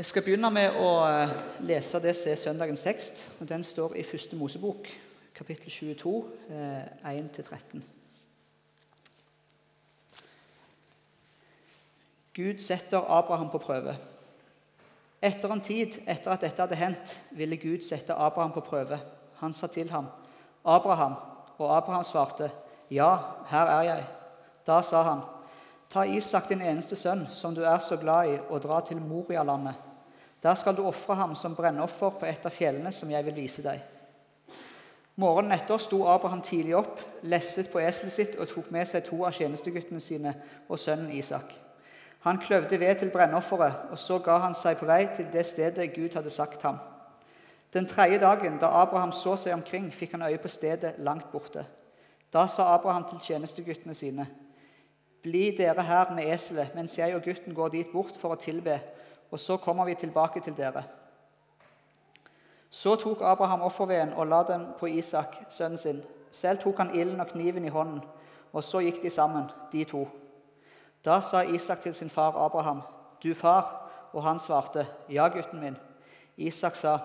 Jeg skal begynne med å eh, lese det som er søndagens tekst. og Den står i første Mosebok, kapittel 22, 1-13. Gud setter Abraham på prøve. Etter en tid etter at dette hadde hendt, ville Gud sette Abraham på prøve. Han sa til ham, 'Abraham.' Og Abraham svarte, 'Ja, her er jeg.' Da sa han, Ta Isak, din eneste sønn, som du er så glad i, og dra til Moria-landet. Der skal du ofre ham som brennoffer på et av fjellene som jeg vil vise deg. Morgenen etter sto Abraham tidlig opp, lesset på eselet sitt og tok med seg to av tjenesteguttene sine og sønnen Isak. Han kløvde ved til brennofferet, og så ga han seg på vei til det stedet Gud hadde sagt ham. Den tredje dagen, da Abraham så seg omkring, fikk han øye på stedet langt borte. Da sa Abraham til tjenesteguttene sine.: bli dere her med eselet, mens jeg og gutten går dit bort for å tilbe, og så kommer vi tilbake til dere. Så tok Abraham offerveden og la den på Isak, sønnen sin. Selv tok han ilden og kniven i hånden, og så gikk de sammen, de to. Da sa Isak til sin far Abraham, 'Du far', og han svarte, 'Ja, gutten min'. Isak sa,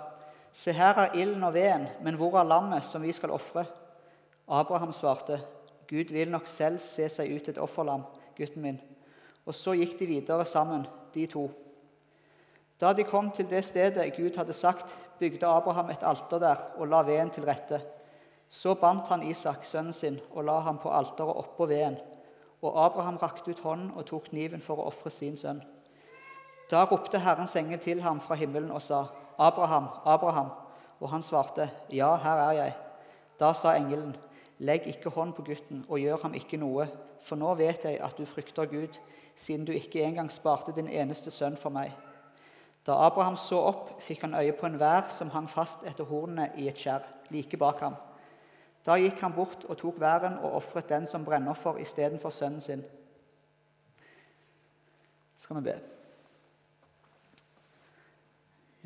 'Se, her er ilden og veden, men hvor er lammet som vi skal ofre?' Abraham svarte, Gud vil nok selv se seg ut et offerlam, gutten min. Og så gikk de videre sammen, de to. Da de kom til det stedet Gud hadde sagt, bygde Abraham et alter der og la veden til rette. Så bandt han Isak, sønnen sin, og la ham på alteret oppå veden. Og Abraham rakte ut hånden og tok kniven for å ofre sin sønn. Da ropte Herrens engel til ham fra himmelen og sa, 'Abraham, Abraham.' Og han svarte, 'Ja, her er jeg.' Da sa engelen, Legg ikke hånd på gutten og gjør ham ikke noe, for nå vet jeg at du frykter Gud, siden du ikke engang sparte din eneste sønn for meg. Da Abraham så opp, fikk han øye på en vær som hang fast etter hornene i et skjær, like bak ham. Da gikk han bort og tok væren og ofret den som brennoffer istedenfor sønnen sin. Skal vi be.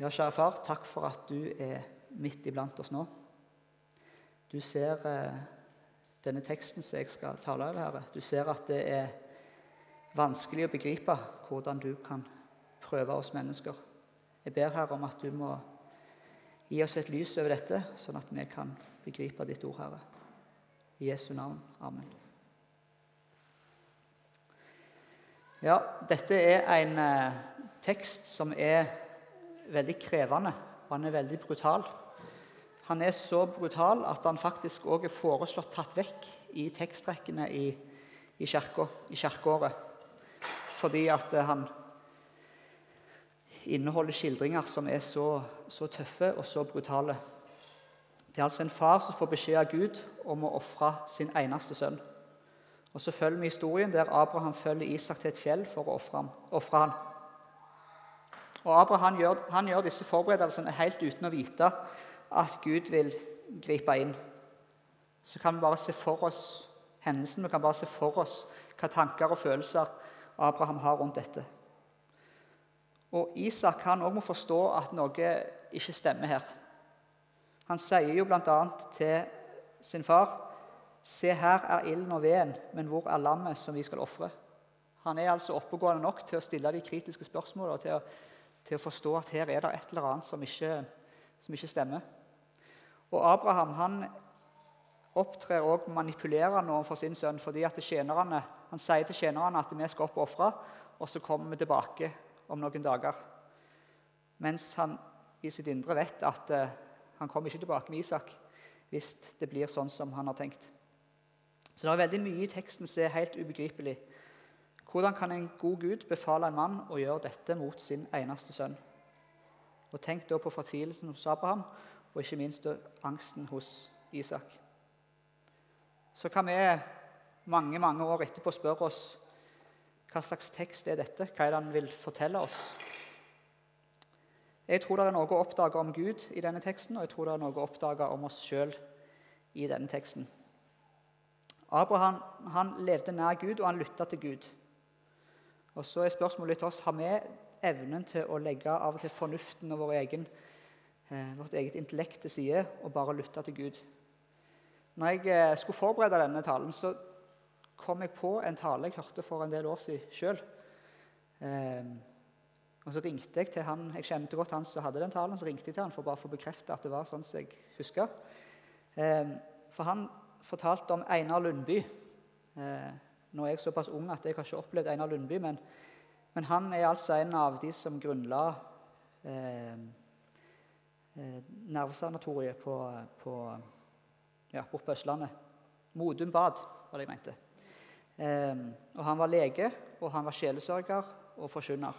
Ja, kjære far, takk for at du er midt iblant oss nå. Du ser eh, denne teksten som jeg skal tale over. her. Du ser at det er vanskelig å begripe hvordan du kan prøve oss mennesker. Jeg ber Herre om at du må gi oss et lys over dette, sånn at vi kan begripe ditt ord, Herre. I Jesu navn. Amen. Ja, dette er en eh, tekst som er veldig krevende, og han er veldig brutal. Han er så brutal at han faktisk òg er foreslått tatt vekk i tekstrekkene i, i, kirkeåret. Fordi at eh, han inneholder skildringer som er så, så, tøffe og så brutale. Det er altså en far som får beskjed av Gud om å ofre sin eneste sønn. Og Så følger vi historien der Abraham følger Isak til et fjell for å ofre ham. Og Abraham gjør, han gjør disse forberedelsene helt uten å vite at Gud vil gripe inn, så kan vi bare se for oss hendelsen. Vi kan bare se for oss hva tanker og følelser Abraham har rundt dette. Og Isak han også må forstå at noe ikke stemmer her. Han sier jo bl.a. til sin far Se, her er ilden og veden, men hvor er lammet som vi skal ofre? Han er altså oppegående nok til å stille de kritiske spørsmålene og til å, til å forstå at her er det et eller annet som ikke, som ikke stemmer. Og Abraham han opptrer også manipulerende overfor sin sønn. fordi at Han sier til tjenerne at vi skal opp og ofre, og så kommer vi tilbake om noen dager. Mens han i sitt indre vet at uh, han kommer ikke tilbake med Isak hvis det blir sånn som han har tenkt. Så det er veldig mye i teksten som er helt ubegripelig. Hvordan kan en god Gud befale en mann å gjøre dette mot sin eneste sønn? Og Tenk da på fortvilelsen hos Abraham og ikke minst angsten hos Isak. Så kan vi mange mange år etterpå spørre oss hva slags tekst er dette? Hva er det han vil fortelle oss? Jeg tror det er noe å oppdage om Gud i denne teksten, og jeg tror det er noe å oppdage om oss sjøl i denne teksten. Abraham han levde nær Gud, og han lytta til Gud. Og så er spørsmålet til oss har vi evnen til å legge av og til fornuften og vår egen eh, vårt eget intellekt til side og bare lytte til Gud. Når jeg eh, skulle forberede denne talen, så kom jeg på en tale jeg hørte for en del år siden sjøl. Eh, Og Så ringte jeg til han, jeg kjente godt han som hadde den talen, så ringte jeg til han for bare å få bekrefte at det var sånn som jeg huska. Eh, for han fortalte om Einar Lundby. Eh, nå er jeg såpass ung at jeg har ikke opplevd Einar Lundby, men, men han er altså en av de som grunnla eh, eh nervesanatoriet på, på, ja, på Østlandet. Modum Bad, var det jeg mente. Eh, og han var lege, og han var sjelesørger og forkynner.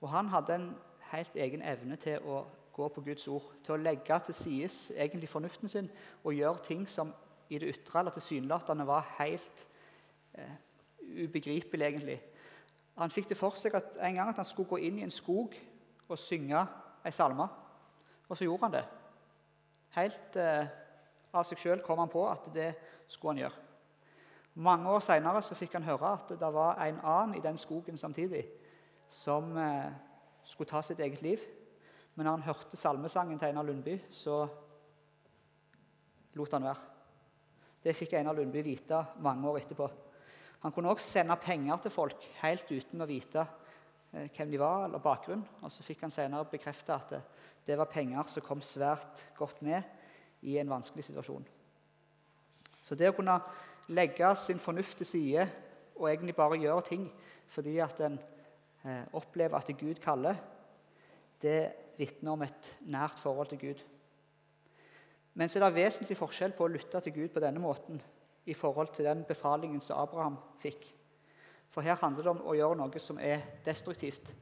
Og han hadde en helt egen evne til å gå på Guds ord, til å legge til side egentlig fornuften sin og gjøre ting som i det ytre eller tilsynelatende var helt eh, ubegripelig, egentlig. Han fikk det for seg at en gang at han skulle gå inn i en skog og synge ei salme. Og så gjorde han det. Helt eh, av seg sjøl kom han på at det skulle han gjøre. Mange år seinere fikk han høre at det var en annen i den skogen samtidig som eh, skulle ta sitt eget liv. Men når han hørte salmesangen til Einar Lundby, så lot han være. Det fikk Einar Lundby vite mange år etterpå. Han kunne også sende penger til folk helt uten å vite eh, hvem de var, eller bakgrunn. Og så fikk han senere bekrefte at det, det var penger som kom svært godt med i en vanskelig situasjon. Så det å kunne legge sin fornuft til side og egentlig bare gjøre ting fordi at en eh, opplever at Gud kaller, det vitner om et nært forhold til Gud. Men så er det vesentlig forskjell på å lytte til Gud på denne måten i forhold til den befalingen som Abraham fikk. For her handler det om å gjøre noe som er destruktivt.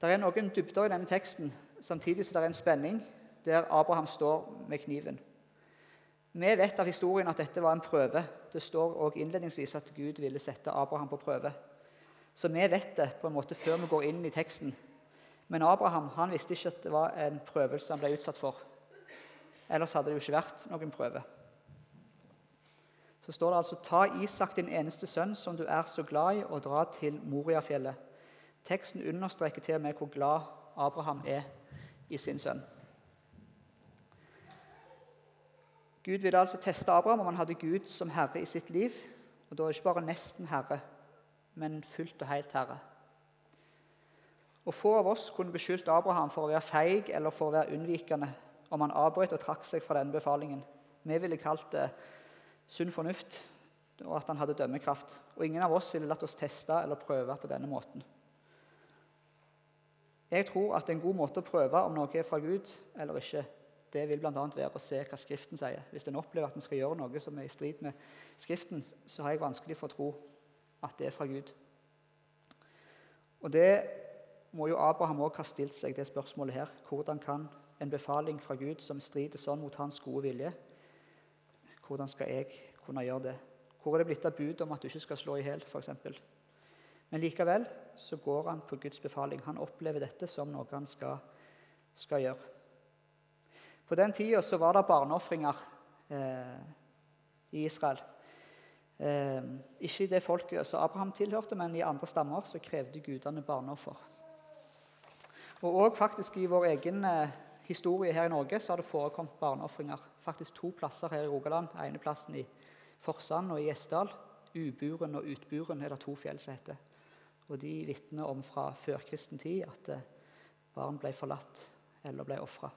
Det er noen dybder i denne teksten, samtidig som det er en spenning der Abraham står med kniven. Vi vet av historien at dette var en prøve. Det står også innledningsvis at Gud ville sette Abraham på prøve. Så vi vet det på en måte før vi går inn i teksten. Men Abraham han visste ikke at det var en prøvelse han ble utsatt for. Ellers hadde det jo ikke vært noen prøve. Så står det altså Ta Isak, din eneste sønn, som du er så glad i, og dra til Moriafjellet. Teksten understreker til og med hvor glad Abraham er i sin sønn. Gud ville altså teste Abraham om han hadde Gud som herre i sitt liv. Og da er det ikke bare nesten herre, men fullt og helt herre. Og Få av oss kunne beskyldt Abraham for å være feig eller for å være unnvikende om han avbrøt og trakk seg fra denne befalingen. Vi ville kalt det sunn fornuft og at han hadde dømmekraft. Og ingen av oss ville latt oss teste eller prøve på denne måten. Jeg tror at en god måte å prøve om noe er fra Gud eller ikke, det vil bl.a. være å se hva Skriften sier. Hvis en opplever at en skal gjøre noe som er i strid med Skriften, så har jeg vanskelig for å tro at det er fra Gud. Og det må jo Abraham også ha stilt seg det spørsmålet her. Hvordan kan en befaling fra Gud som strider sånn mot hans gode vilje, hvordan skal jeg kunne gjøre det? Hvor er det blitt av bud om at du ikke skal slå i hjel, f.eks.? Men likevel så går han på Guds befaling. Han opplever dette som noe han skal, skal gjøre. På den tida var det barneofringer eh, i Israel. Eh, ikke i det folket som Abraham tilhørte, men i andre stammer så krevde gudene barneoffer. Og også faktisk I vår egen eh, historie her i Norge så har det forekommet barneofringer. Faktisk to plasser her i Rogaland. ene plassen i Forsand og i Gjesdal. Uburen og Utburen er det to fjell som heter. Og De vitner om fra førkristen tid at eh, barn ble forlatt eller ble ofra.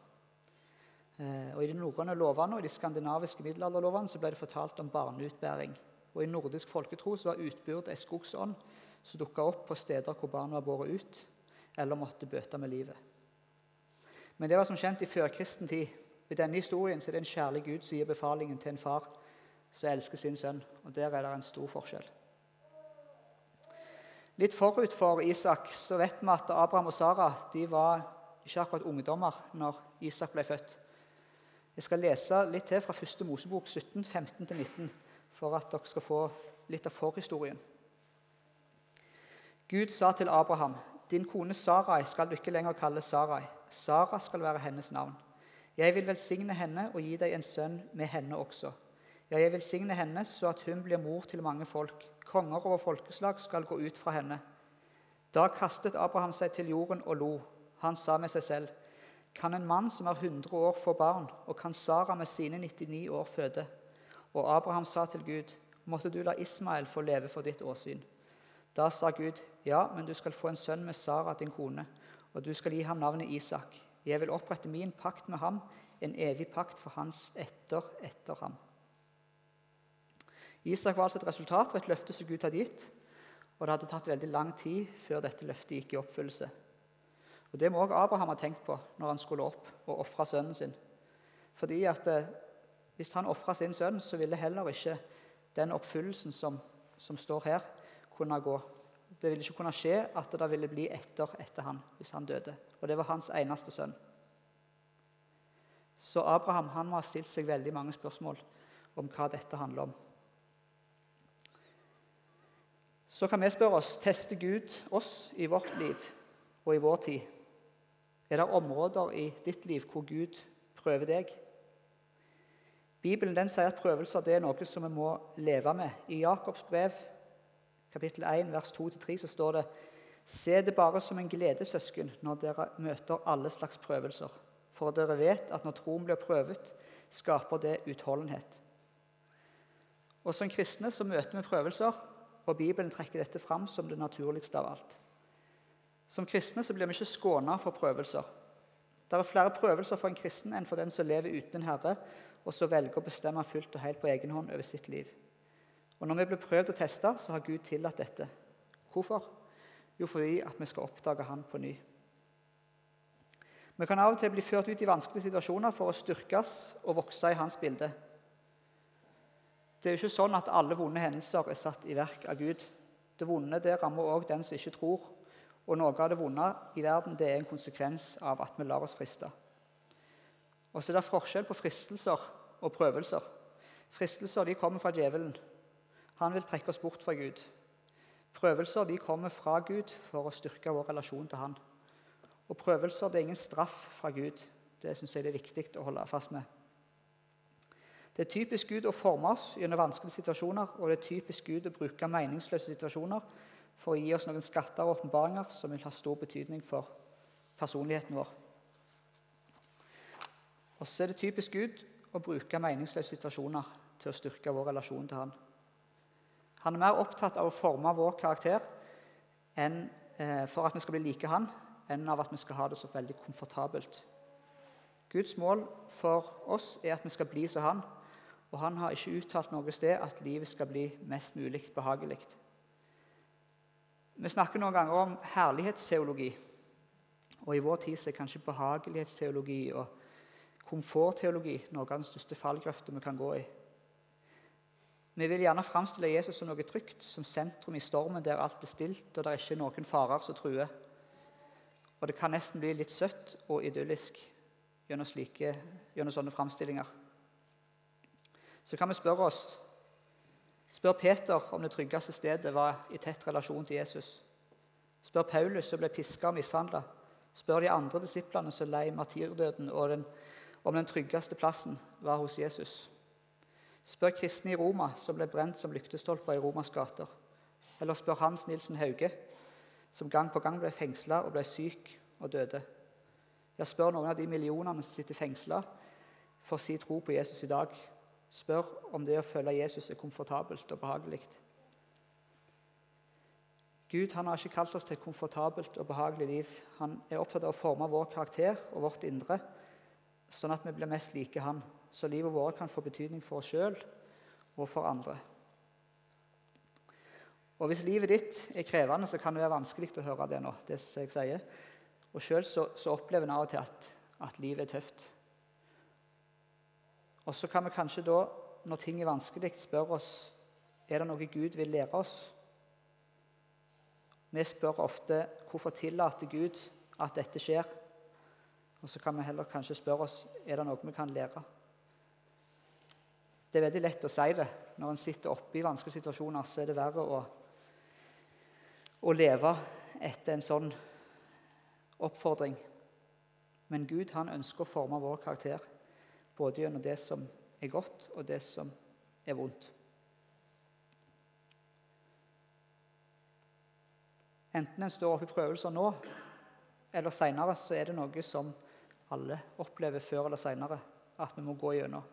Eh, og I de norrøne lovene og i de skandinaviske middelalderlovene så ble det fortalt om barneutbæring. Og I nordisk folketro så var utbyrd ei skogsånd som dukka opp på steder hvor barn var båret ut eller måtte bøte med livet. Men det var som kjent i førkristen tid. I denne historien så er det en kjærlig Gud som gir befalingen til en far som elsker sin sønn. Og Der er det en stor forskjell. Litt forut for Isak så vet vi at Abraham og Sara de var ikke akkurat ungdommer når Isak ble født. Jeg skal lese litt til fra 1. Mosebok 17, 15-19, for at dere skal få litt av forhistorien. Gud sa til Abraham, din kone Sarai skal du ikke lenger kalle Sarai. Sara skal være hennes navn. Jeg vil velsigne henne og gi deg en sønn med henne også. Ja, jeg velsigne henne så at hun blir mor til mange folk. Konger over folkeslag skal gå ut fra henne. Da kastet Abraham seg til jorden og lo. Han sa med seg selv, kan en mann som er 100 år, få barn, og kan Sara med sine 99 år føde? Og Abraham sa til Gud, måtte du la Ismael få leve for ditt åsyn. Da sa Gud, Ja, men du skal få en sønn med Sara, din kone, og du skal gi ham navnet Isak. Jeg vil opprette min pakt med ham, en evig pakt for hans etter etter ham. Isak var altså et resultat av et løfte som Gud hadde gitt. Og det hadde tatt veldig lang tid før dette løftet gikk i oppfyllelse. Og Det må også Abraham ha tenkt på når han skulle opp og ofre sønnen sin. Fordi at eh, Hvis han ofra sin sønn, så ville heller ikke den oppfyllelsen som, som, står her, kunne gå. Det ville ikke kunne skje at det ville bli etter etter han hvis han døde. Og det var hans eneste sønn. Så Abraham han må ha stilt seg veldig mange spørsmål om hva dette handler om. Så kan vi spørre oss tester Gud oss i vårt liv og i vår tid. Er det områder i ditt liv hvor Gud prøver deg? Bibelen den sier at prøvelser det er noe som vi må leve med. I Jakobs brev kapittel 1, vers 2-3 så står det Se det bare som en glede, søsken, når dere møter alle slags prøvelser. For dere vet at når troen blir prøvet, skaper det utholdenhet. Og Som kristne så møter vi prøvelser, og Bibelen trekker dette fram som det naturligste av alt. Som kristne så blir vi ikke skåna for prøvelser. Det er flere prøvelser for en kristen enn for den som lever uten en herre, og så velger å bestemme fullt og helt på egen hånd over sitt liv. Og Når vi blir prøvd og testa, så har Gud tillatt dette. Hvorfor? Jo, fordi at vi skal oppdage Han på ny. Vi kan av og til bli ført ut i vanskelige situasjoner for å styrkes og vokse i Hans bilde. Det er jo ikke sånn at alle vonde hendelser er satt i verk av Gud. Det vonde det rammer òg den som ikke tror. Og noe av det vonde i verden det er en konsekvens av at vi lar oss friste. Og så er det forskjell på fristelser og prøvelser. Fristelser de kommer fra djevelen. Han vil trekke oss bort fra Gud. Prøvelser de kommer fra Gud for å styrke vår relasjon til Han. Og prøvelser det er ingen straff fra Gud. Det syns jeg det er viktig å holde fast med. Det er typisk Gud å forme oss gjennom vanskelige situasjoner, og det er typisk Gud å bruke meningsløse situasjoner for å gi oss noen skatter og åpenbaringer som vil ha stor betydning for personligheten vår. Og så er det typisk Gud å bruke meningsløse situasjoner til å styrke vår relasjon til Han. Han er mer opptatt av å forme vår karakter enn, eh, for at vi skal bli like Han, enn av at vi skal ha det så veldig komfortabelt. Guds mål for oss er at vi skal bli som Han, og han har ikke uttalt noe sted at livet skal bli mest mulig behagelig. Vi snakker noen ganger om herlighetsteologi. Og i vår tid er kanskje behagelighetsteologi og komfortteologi noe av den største fallgrøfta vi kan gå i. Vi vil gjerne framstille Jesus som noe trygt, som sentrum i stormen der alt er stilt og det er ikke noen farer som truer. Og det kan nesten bli litt søtt og idyllisk gjennom, slike, gjennom sånne framstillinger så kan vi spørre oss Spør Peter om det tryggeste stedet var i tett relasjon til Jesus. Spør Paulus, som ble piska og mishandla. Spør de andre disiplene som lei martyrdøden, den, om den tryggeste plassen var hos Jesus. Spør kristne i Roma, som ble brent som lyktestolper i Romas gater. Eller spør Hans Nilsen Hauge, som gang på gang ble fengsla og ble syk og døde. Ja, spør noen av de millionene som sitter fengsla for si tro på Jesus i dag, spør om det å følge Jesus er komfortabelt og behagelig. Gud han har ikke kalt oss til et komfortabelt og behagelig liv. Han er opptatt av å forme vår karakter og vårt indre, sånn at vi blir mest like han, så livet vårt kan få betydning for oss sjøl og for andre. Og Hvis livet ditt er krevende, så kan det være vanskelig å høre det nå. det jeg sier. Og Sjøl så, så, opplever en av og til at, at livet er tøft. Og så kan vi kanskje da, når ting er vanskelig, spørre oss er det noe Gud vil lære oss. Vi spør ofte hvorfor tillater Gud at dette skjer? Og så kan vi heller kanskje spørre oss er det noe vi kan lære. Det er veldig lett å si det. Når en sitter oppe i vanskelige situasjoner, så er det verre å, å leve etter en sånn oppfordring. Men Gud han ønsker å forme vår karakter både gjennom det som er godt, og det som er vondt. Enten en står oppe i prøvelser nå eller seinere, så er det noe som alle opplever før eller seinere at vi må gå gjennom.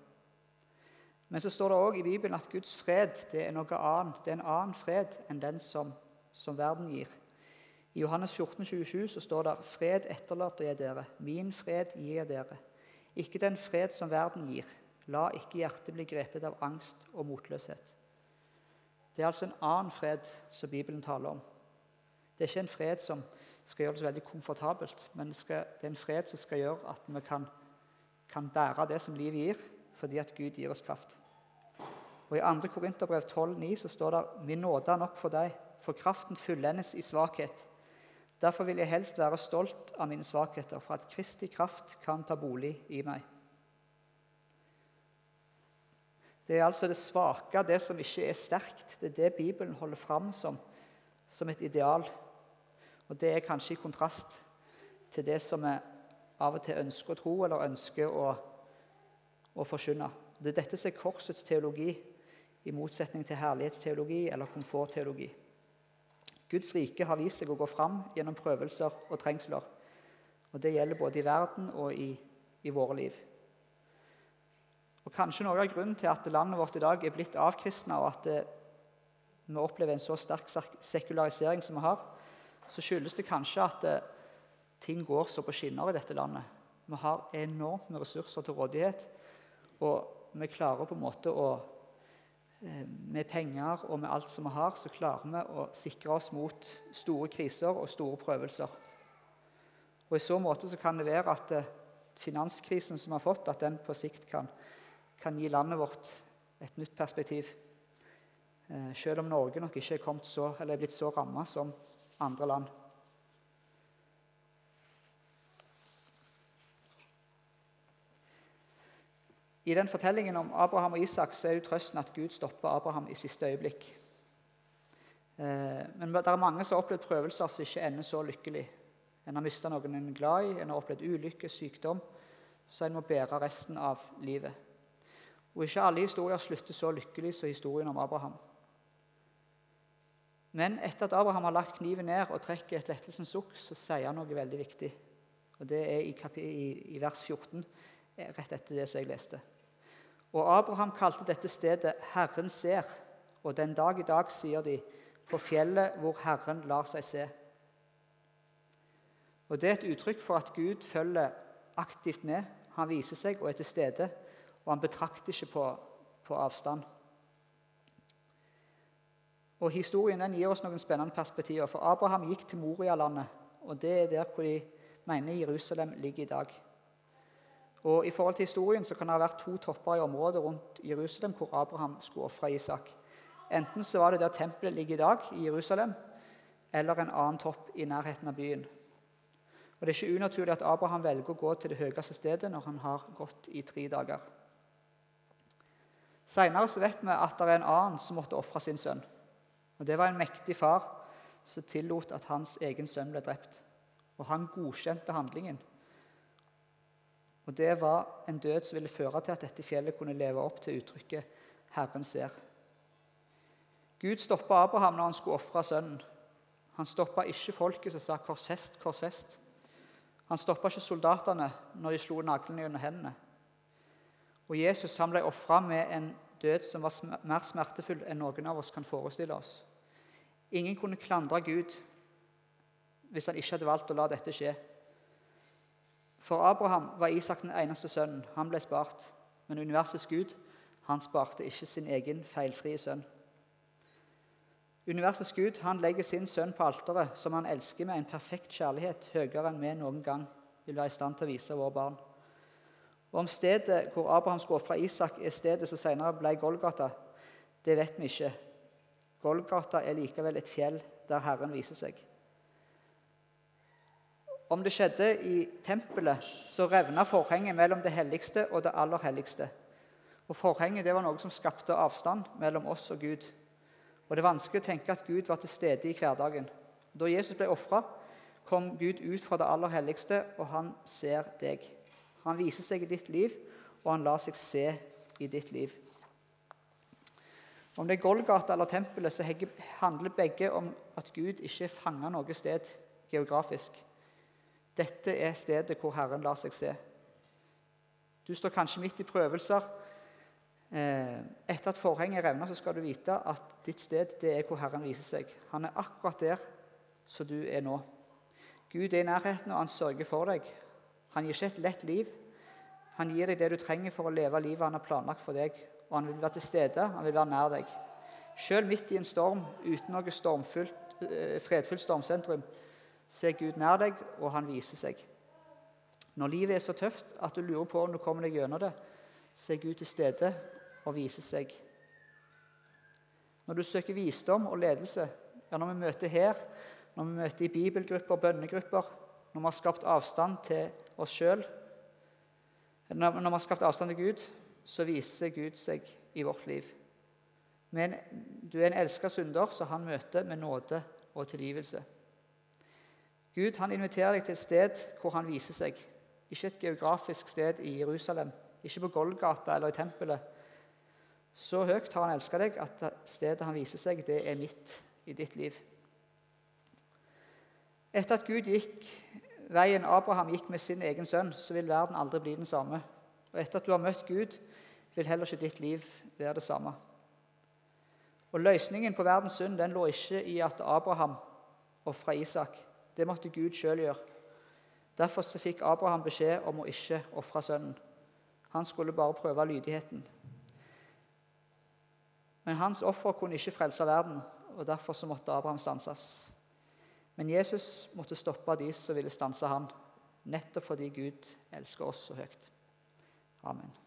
Men så står det òg i Bibelen at Guds fred det er noe annet. Det er en annen fred enn den som, som verden gir. I Johannes 14, 27 så står det fred etterlater jeg dere, min fred gir dere. Ikke den fred som verden gir. La ikke hjertet bli grepet av angst og motløshet. Det er altså en annen fred som Bibelen taler om. Det er ikke en fred som skal gjøre det så veldig komfortabelt, men det, skal, det er en fred som skal gjøre at vi kan, kan bære det som livet gir, fordi at Gud gir oss kraft. Og I 2. Korinterbrev 12,9 så står det Min nåde er nok for deg, for kraften fullendes i svakhet. Derfor vil jeg helst være stolt av mine svakheter, for at Kristi kraft kan ta bolig i meg. Det er altså det svake, det som ikke er sterkt. Det er det Bibelen holder fram som, som et ideal. Og Det er kanskje i kontrast til det som vi av og til ønsker å tro eller ønsker å, å forkynne. Det er dette som er korsets teologi, i motsetning til herlighetsteologi eller komfortteologi. Guds rike har vist seg å gå fram gjennom prøvelser og trengsler. Og Det gjelder både i verden og i, i våre liv. Og Kanskje noe av grunnen til at landet vårt i dag er blitt avkristna, og at det, vi opplever en så sterk sekularisering som vi har, så skyldes det kanskje at eh, ting går så på skinner i dette landet. Vi har enormt med ressurser til rådighet, og vi klarer på en måte å eh, Med penger og med alt som vi har, så klarer vi å sikre oss mot store kriser og store prøvelser. Og I så måte så kan det være at eh, finanskrisen som vi har fått, at den på sikt kan, kan gi landet vårt et nytt perspektiv. Selv om Norge nok ikke er, så, er blitt så ramma som andre land. I den fortellingen om Abraham og Isak så er jo trøsten at Gud stopper Abraham i siste øyeblikk. Eh, men det er mange som har opplevd prøvelser som ikke ender så lykkelig. En har mista noen en er glad i, en har opplevd ulykke, sykdom, så en må bære resten av livet. Og Ikke alle historier slutter så lykkelig som historien om Abraham. Men etter at Abraham har lagt kniven ned og trekker et lettelsens sukk, så sier han noe veldig viktig. Og Det er i, i, vers 14, eh, rett etter det som jeg leste. Og Abraham kalte dette stedet 'Herren ser', og den dag i dag sier de 'på fjellet hvor Herren lar seg se'. Og Det er et uttrykk for at Gud følger aktivt med. Han viser seg og er til stede, og han betrakter ikke på, på avstand. Og Historien den gir oss noen spennende perspektiver. For Abraham gikk til Morialandet, og det er der hvor de mener Jerusalem ligger i dag. Og I forhold til historien så kan det ha vært to topper i området rundt Jerusalem hvor Abraham skulle ofre Isak. Enten så var det der tempelet ligger i dag, i Jerusalem, eller en annen topp i nærheten av byen. Og Det er ikke unaturlig at Abraham velger å gå til det høyeste stedet når han har gått i tre dager. Senere vet vi at det er en annen som måtte ofre sin sønn. Og Det var en mektig far som tillot at hans egen sønn ble drept. Og han godkjente handlingen. Og Det var en død som ville føre til at dette fjellet kunne leve opp til uttrykket 'Herren ser'. Gud stoppa Abraham når han skulle ofre sønnen. Han stoppa ikke folket som sa 'korsfest, korsfest'. Han stoppa ikke soldatene når de slo naglene gjennom hendene. Og Jesus han ble ofra med en død som var mer smertefull enn noen av oss kan forestille oss. Ingen kunne klandre Gud hvis han ikke hadde valgt å la dette skje. For Abraham var Isak den eneste sønnen. Han ble spart. Men universets Gud han sparte ikke sin egen feilfrie sønn. Universets Gud han legger sin sønn på alteret, som han elsker med en perfekt kjærlighet høyere enn vi noen gang vil være i stand til å vise våre barn. Og Om stedet hvor Abraham skulle ofre Isak, er stedet som senere ble Golgata, det vet vi ikke. Golgata er likevel et fjell der Herren viser seg. Om det skjedde i tempelet, så revna forhenget mellom det helligste og det aller helligste. Og Forhenget det var noe som skapte avstand mellom oss og Gud. Og Det er vanskelig å tenke at Gud var til stede i hverdagen. Da Jesus ble ofra, kom Gud ut fra det aller helligste, og han ser deg. Han viser seg i ditt liv, og han lar seg se i ditt liv. Om det er Golgata eller tempelet, så handler begge om at Gud ikke er fanga noe sted geografisk. Dette er stedet hvor Herren lar seg se. Du står kanskje midt i prøvelser. Eh, etter at forhenget revner, så skal du vite at ditt sted det er hvor Herren viser seg. Han er akkurat der som du er nå. Gud er i nærheten, og han sørger for deg. Han gir ikke et lett liv. Han gir deg det du trenger for å leve livet han har planlagt for deg. Og han vil være til stede, han vil være nær deg. Selv midt i en storm, uten noe eh, fredfullt stormsentrum, så Gud nær deg, og han viser seg. Når livet er så tøft at du lurer på om du kommer deg gjennom det, så Gud til stede og viser seg. Når du søker visdom og ledelse, ja, når vi møter her, når vi møter i bibelgrupper, bønnegrupper, når vi har skapt avstand til oss sjøl, når vi har skapt avstand til Gud, så viser Gud seg i vårt liv. Men du er en elska synder så han møter med nåde og tilgivelse. Gud han inviterer deg til et sted hvor han viser seg. Ikke et geografisk sted i Jerusalem, ikke på Golgata eller i tempelet. Så høyt har han elska deg at stedet han viser seg, det er midt i ditt liv. Etter at Gud gikk veien Abraham gikk med sin egen sønn, så vil verden aldri bli den samme. Og etter at du har møtt Gud, vil heller ikke ditt liv være det samme. Og Løsningen på verdens synd den lå ikke i at Abraham ofra Isak. Det måtte Gud sjøl gjøre. Derfor fikk Abraham beskjed om å ikke ofre sønnen. Han skulle bare prøve lydigheten. Men hans offer kunne ikke frelse verden, og derfor måtte Abraham stanses. Men Jesus måtte stoppe de som ville stanse ham, nettopp fordi Gud elsker oss så høyt. Amen.